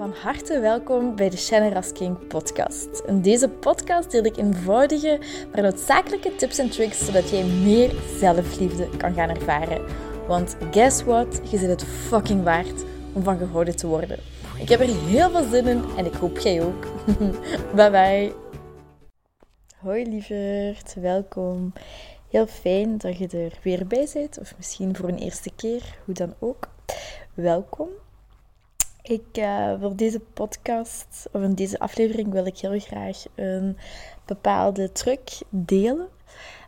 Van harte welkom bij de Shannon King podcast. In deze podcast deel ik eenvoudige, maar noodzakelijke tips en tricks zodat jij meer zelfliefde kan gaan ervaren. Want guess what? Je zit het fucking waard om van gehouden te worden. Ik heb er heel veel zin in en ik hoop jij ook. bye bye. Hoi lieverd, welkom. Heel fijn dat je er weer bij bent, of misschien voor een eerste keer, hoe dan ook. Welkom. Ik, uh, voor deze podcast, of in deze aflevering, wil ik heel graag een bepaalde truc delen.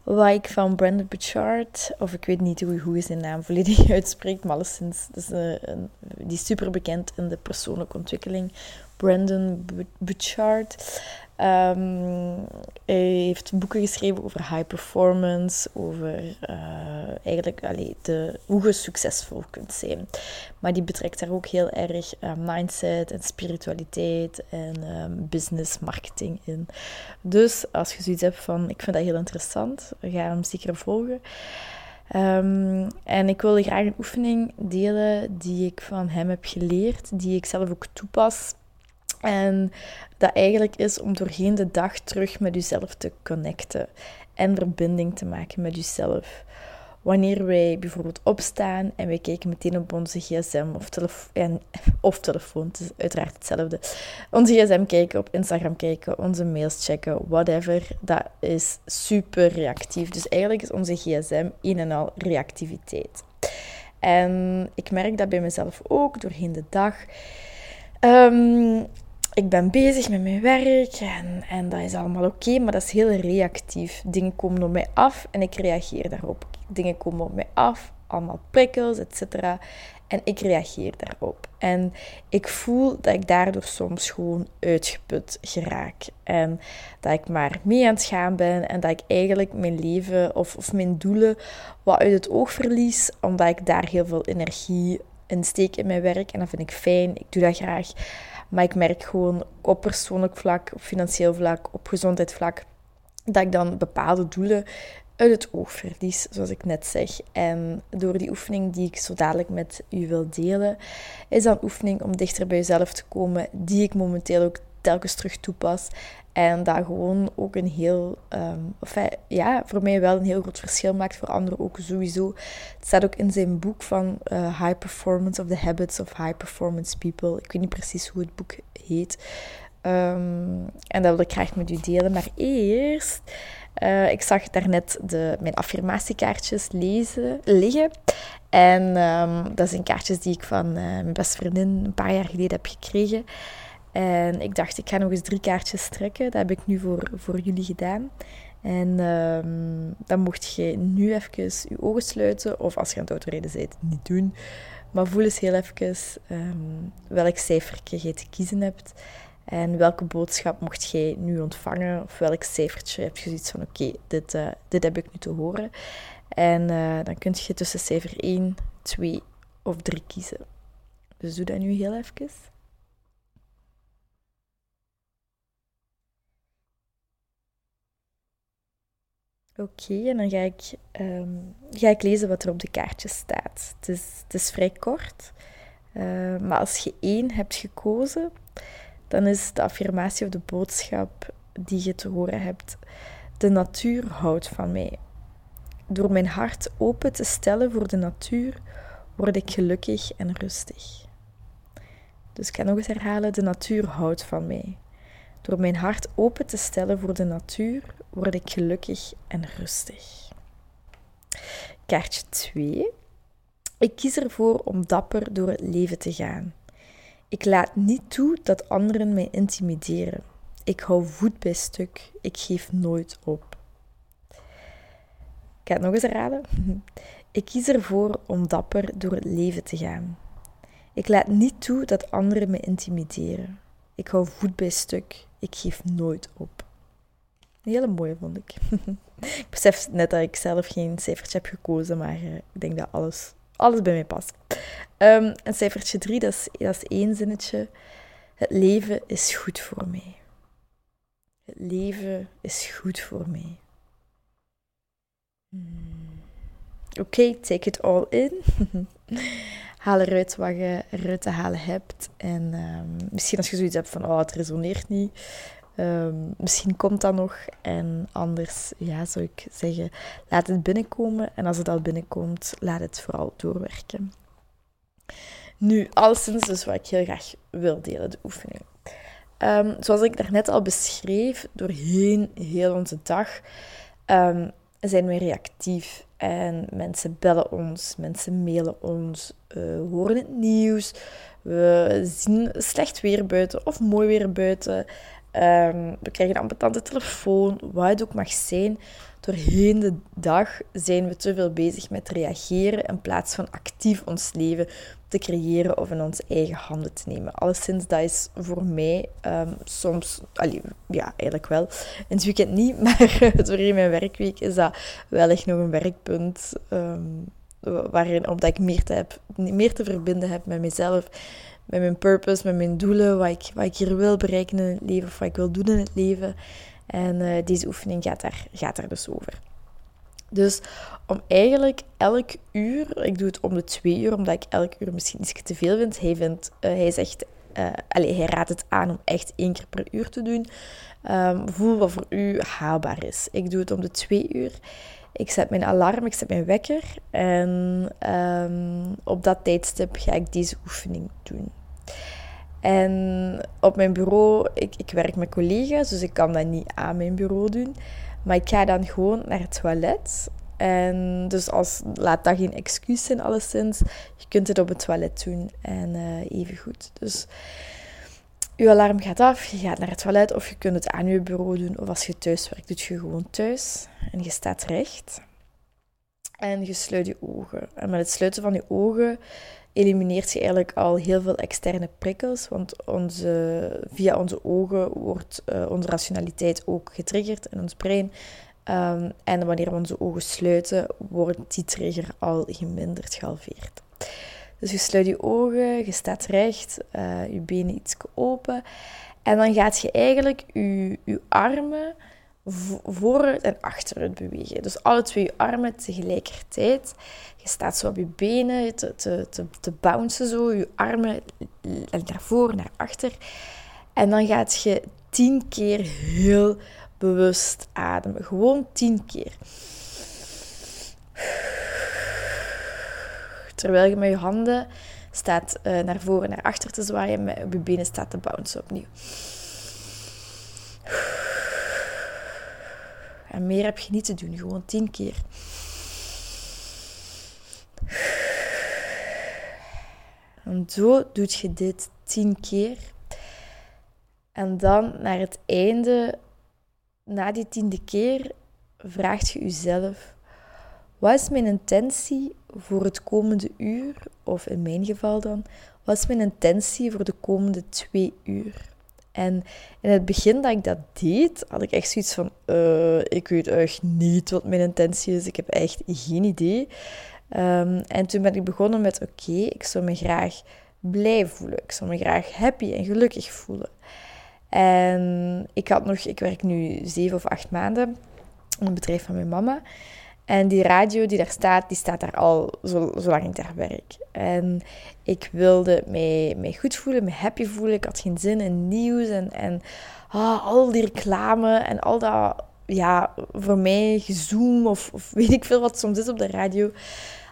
Wat ik van Brandon Bouchard, of ik weet niet hoe, hoe hij zijn naam volledig uitspreekt, maar alleszins, is een, die super bekend in de persoonlijke ontwikkeling. Brandon Bouchard. Um, hij heeft boeken geschreven over high performance, over uh, eigenlijk allee, de, hoe je succesvol kunt zijn. Maar die betrekt daar ook heel erg uh, mindset en spiritualiteit en um, business marketing in. Dus als je zoiets hebt van, ik vind dat heel interessant, ga hem zeker volgen. Um, en ik wil graag een oefening delen die ik van hem heb geleerd, die ik zelf ook toepas en dat eigenlijk is om doorheen de dag terug met jezelf te connecten en verbinding te maken met jezelf. Wanneer wij bijvoorbeeld opstaan en wij kijken meteen op onze gsm of, telefoon, of telefoon, het is uiteraard hetzelfde. Onze gsm kijken, op Instagram kijken, onze mails checken, whatever, dat is super reactief. Dus eigenlijk is onze gsm een en al reactiviteit. En ik merk dat bij mezelf ook doorheen de dag. Um, ik ben bezig met mijn werk en, en dat is allemaal oké, maar dat is heel reactief. Dingen komen op mij af en ik reageer daarop. Dingen komen op mij af, allemaal prikkels, etc. En ik reageer daarop. En ik voel dat ik daardoor soms gewoon uitgeput geraak. En dat ik maar mee aan het gaan ben en dat ik eigenlijk mijn leven of, of mijn doelen wat uit het oog verlies, omdat ik daar heel veel energie in steek in mijn werk. En dat vind ik fijn, ik doe dat graag. Maar ik merk gewoon op persoonlijk vlak, op financieel vlak, op gezondheidsvlak, dat ik dan bepaalde doelen uit het oog verlies, zoals ik net zeg. En door die oefening die ik zo dadelijk met u wil delen, is dat een oefening om dichter bij jezelf te komen, die ik momenteel ook telkens terug toepas. En dat gewoon ook een heel, um, of ja, voor mij wel een heel groot verschil maakt, voor anderen ook sowieso. Het staat ook in zijn boek van uh, High Performance of the Habits of High Performance People. Ik weet niet precies hoe het boek heet. Um, en dat wil ik graag met u delen. Maar eerst, uh, ik zag daarnet de, mijn affirmatiekaartjes lezen, liggen. En um, dat zijn kaartjes die ik van mijn beste vriendin een paar jaar geleden heb gekregen. En ik dacht, ik ga nog eens drie kaartjes trekken. Dat heb ik nu voor, voor jullie gedaan. En um, dan mocht je nu even je ogen sluiten. Of als je aan het autorijden bent, niet doen. Maar voel eens heel even um, welk cijfer je te kiezen hebt. En welke boodschap mocht jij nu ontvangen? Of welk cijfertje heb je zoiets van, oké, dit, uh, dit heb ik nu te horen. En uh, dan kun je tussen cijfer 1, 2 of 3 kiezen. Dus doe dat nu heel even. Oké, en dan ga ik, um, ga ik lezen wat er op de kaartjes staat. Het is, het is vrij kort, uh, maar als je één hebt gekozen, dan is de affirmatie of de boodschap die je te horen hebt: De natuur houdt van mij. Door mijn hart open te stellen voor de natuur, word ik gelukkig en rustig. Dus ik ga nog eens herhalen: De natuur houdt van mij. Door mijn hart open te stellen voor de natuur, word ik gelukkig en rustig. Kaartje 2. Ik kies ervoor om dapper door het leven te gaan. Ik laat niet toe dat anderen mij intimideren. Ik hou voet bij stuk. Ik geef nooit op. Ik ga het nog eens herhalen. Ik kies ervoor om dapper door het leven te gaan. Ik laat niet toe dat anderen me intimideren. Ik hou voet bij stuk. Ik geef nooit op. Een hele mooie vond ik. ik besef net dat ik zelf geen cijfertje heb gekozen, maar uh, ik denk dat alles, alles bij mij past. Um, en cijfertje 3, dat is, dat is één zinnetje. Het leven is goed voor mij. Het leven is goed voor mij. Hmm. Oké, take it all in. haal eruit wat je eruit te halen hebt. En ehm, misschien als je zoiets hebt van, oh, het resoneert niet. Ehm, misschien komt dat nog. En anders, ja, zou ik zeggen, laat het binnenkomen. En als het al binnenkomt, laat het vooral doorwerken. Nu, alleszins dus wat ik heel graag wil delen, de oefening. Um, zoals ik daarnet al beschreef, doorheen heel onze dag zijn we reactief. En mensen bellen ons, mensen mailen ons, we horen het nieuws, we zien slecht weer buiten of mooi weer buiten. Um, we krijgen een ambetante telefoon, wat het ook mag zijn. Doorheen de dag zijn we te veel bezig met reageren in plaats van actief ons leven te creëren of in onze eigen handen te nemen. Alleszins, dat is voor mij um, soms, ja, eigenlijk wel. In het weekend niet, maar doorheen mijn werkweek is dat wel echt nog een werkpunt um, waarin, omdat ik meer te, heb, meer te verbinden heb met mezelf, met mijn purpose, met mijn doelen, wat ik, wat ik hier wil bereiken in het leven of wat ik wil doen in het leven. En uh, deze oefening gaat daar, gaat daar dus over. Dus om eigenlijk elk uur, ik doe het om de twee uur, omdat ik elk uur misschien iets te veel vind. Hij, vindt, uh, hij zegt, uh, allez, hij raadt het aan om echt één keer per uur te doen. Um, voel wat voor u haalbaar is. Ik doe het om de twee uur. Ik zet mijn alarm, ik zet mijn wekker. En um, op dat tijdstip ga ik deze oefening doen. En op mijn bureau, ik, ik werk met collega's, dus ik kan dat niet aan mijn bureau doen. Maar ik ga dan gewoon naar het toilet. En dus als, laat dat geen excuus zijn, alleszins. Je kunt het op het toilet doen. En uh, even goed. Dus je alarm gaat af, je gaat naar het toilet. Of je kunt het aan je bureau doen. Of als je thuis werkt, doe je gewoon thuis. En je staat recht. En je sluit je ogen. En met het sluiten van je ogen elimineert je eigenlijk al heel veel externe prikkels. Want onze, via onze ogen wordt uh, onze rationaliteit ook getriggerd in ons brein. Um, en wanneer we onze ogen sluiten, wordt die trigger al geminderd, gehalveerd. Dus je sluit je ogen, je staat recht, uh, je benen iets open. En dan gaat je eigenlijk je, je armen vooruit en achteruit bewegen. Dus alle twee je armen tegelijkertijd. Je staat zo op je benen te, te, te, te bouncen zo. Je armen naar voren, naar achter. En dan gaat je tien keer heel bewust ademen. Gewoon tien keer. Terwijl je met je handen staat uh, naar voren, naar achter te zwaaien. Met je benen staat te bouncen opnieuw. En meer heb je niet te doen, gewoon tien keer. En zo doet je dit tien keer. En dan naar het einde, na die tiende keer, vraagt je jezelf: wat is mijn intentie voor het komende uur? Of in mijn geval dan, wat is mijn intentie voor de komende twee uur? En in het begin dat ik dat deed, had ik echt zoiets van: uh, ik weet echt niet wat mijn intentie is. Ik heb echt geen idee. Um, en toen ben ik begonnen met: oké, ik zou me graag blij voelen. Ik zou me graag happy en gelukkig voelen. En ik had nog, ik werk nu zeven of acht maanden in een bedrijf van mijn mama. En die radio die daar staat, die staat daar al zo, zolang ik daar werk. En ik wilde mij goed voelen, me happy voelen. Ik had geen zin in nieuws en, en ah, al die reclame en al dat, ja, voor mij gezoom of, of weet ik veel wat soms is op de radio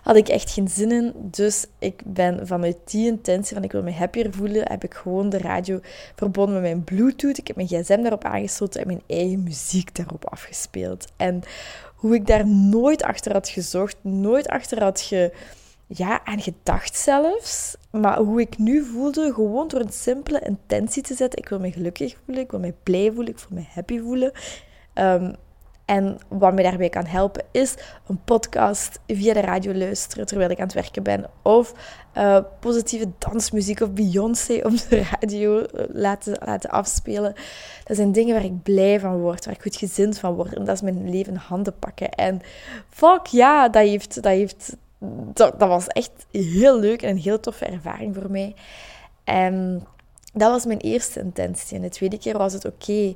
had ik echt geen zin in. Dus ik ben vanuit die intentie van ik wil me happier voelen, heb ik gewoon de radio verbonden met mijn Bluetooth. Ik heb mijn gsm daarop aangesloten en mijn eigen muziek daarop afgespeeld. En hoe ik daar nooit achter had gezocht, nooit achter had ge, ja, aan gedacht zelfs. Maar hoe ik nu voelde, gewoon door een simpele intentie te zetten. Ik wil me gelukkig voelen, ik wil me blij voelen, ik wil me happy voelen. Um, en wat mij daarbij kan helpen is een podcast via de radio luisteren terwijl ik aan het werken ben. Of uh, positieve dansmuziek of Beyoncé op de radio eh, laten, laten afspelen. Dat zijn dingen waar ik blij van word, waar ik goed gezind van word. En dat is mijn leven in handen pakken. En fuck ja, dat heeft... Dat, heeft dat, dat was echt heel leuk en een heel toffe ervaring voor mij. En dat was mijn eerste intentie. En de tweede keer was het oké.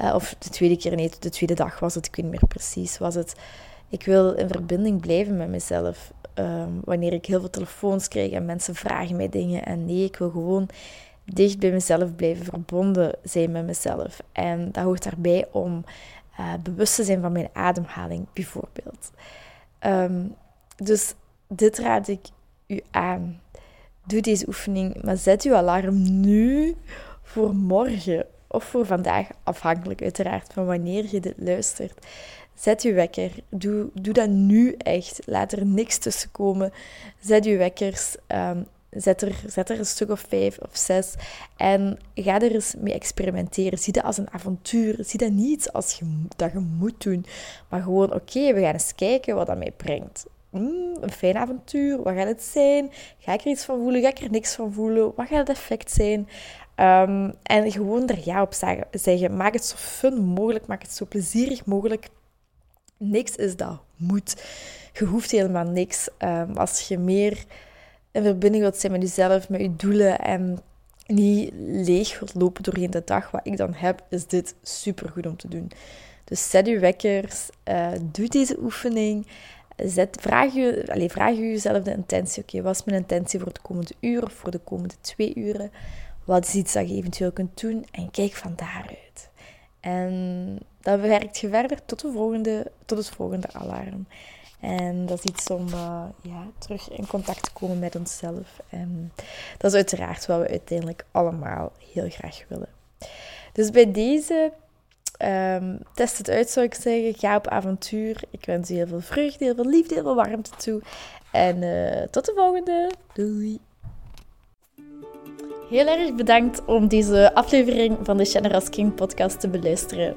Uh, of de tweede keer, nee, de tweede dag was het, ik weet niet meer precies, was het... Ik wil in verbinding blijven met mezelf. Ehm, wanneer ik heel veel telefoons krijg en mensen vragen mij dingen. En nee, ik wil gewoon dicht bij mezelf blijven, verbonden zijn met mezelf. En dat hoort daarbij om uh, bewust te zijn van mijn ademhaling, bijvoorbeeld. Ehm, dus dit raad ik u aan. Doe deze oefening, maar zet uw alarm nu voor morgen of voor vandaag, afhankelijk uiteraard van wanneer je dit luistert. Zet je wekker. Doe, doe dat nu echt. Laat er niks tussen komen. Zet je wekkers. Um, zet, er, zet er een stuk of vijf of zes. En ga er eens mee experimenteren. Zie dat als een avontuur. Zie dat niet als je, dat je moet doen. Maar gewoon, oké, we gaan eens kijken wat dat mij brengt. Mm, een fijn avontuur. Wat gaat het zijn? Ga ik er iets van voelen? Ga ik er niks van voelen? Wat gaat het effect zijn? Um, en gewoon er ja op zeggen. Maak het zo fun mogelijk. Maak het zo plezierig mogelijk. Niks is dat moet. Je hoeft helemaal niks. Um, als je meer in verbinding wilt zijn met jezelf, met je doelen en niet leeg wilt lopen doorheen de dag, wat ik dan heb, is dit super goed om te doen. Dus zet je wekkers, uh, doe deze oefening. Zet, vraag, je, allez, vraag je jezelf de intentie. Oké, wat is mijn intentie voor het komende uur of voor de komende twee uren? Wat is iets dat je eventueel kunt doen? En kijk van daaruit. En dan werkt je verder tot, de volgende, tot het volgende alarm. En dat is iets om uh, ja, terug in contact te komen met onszelf. En dat is uiteraard wat we uiteindelijk allemaal heel graag willen. Dus bij deze um, test het uit, zou ik zeggen. Ga op avontuur. Ik wens u heel veel vreugde, heel veel liefde, heel veel warmte toe. En uh, tot de volgende. Doei! Heel erg bedankt om deze aflevering van de Generous King podcast te beluisteren.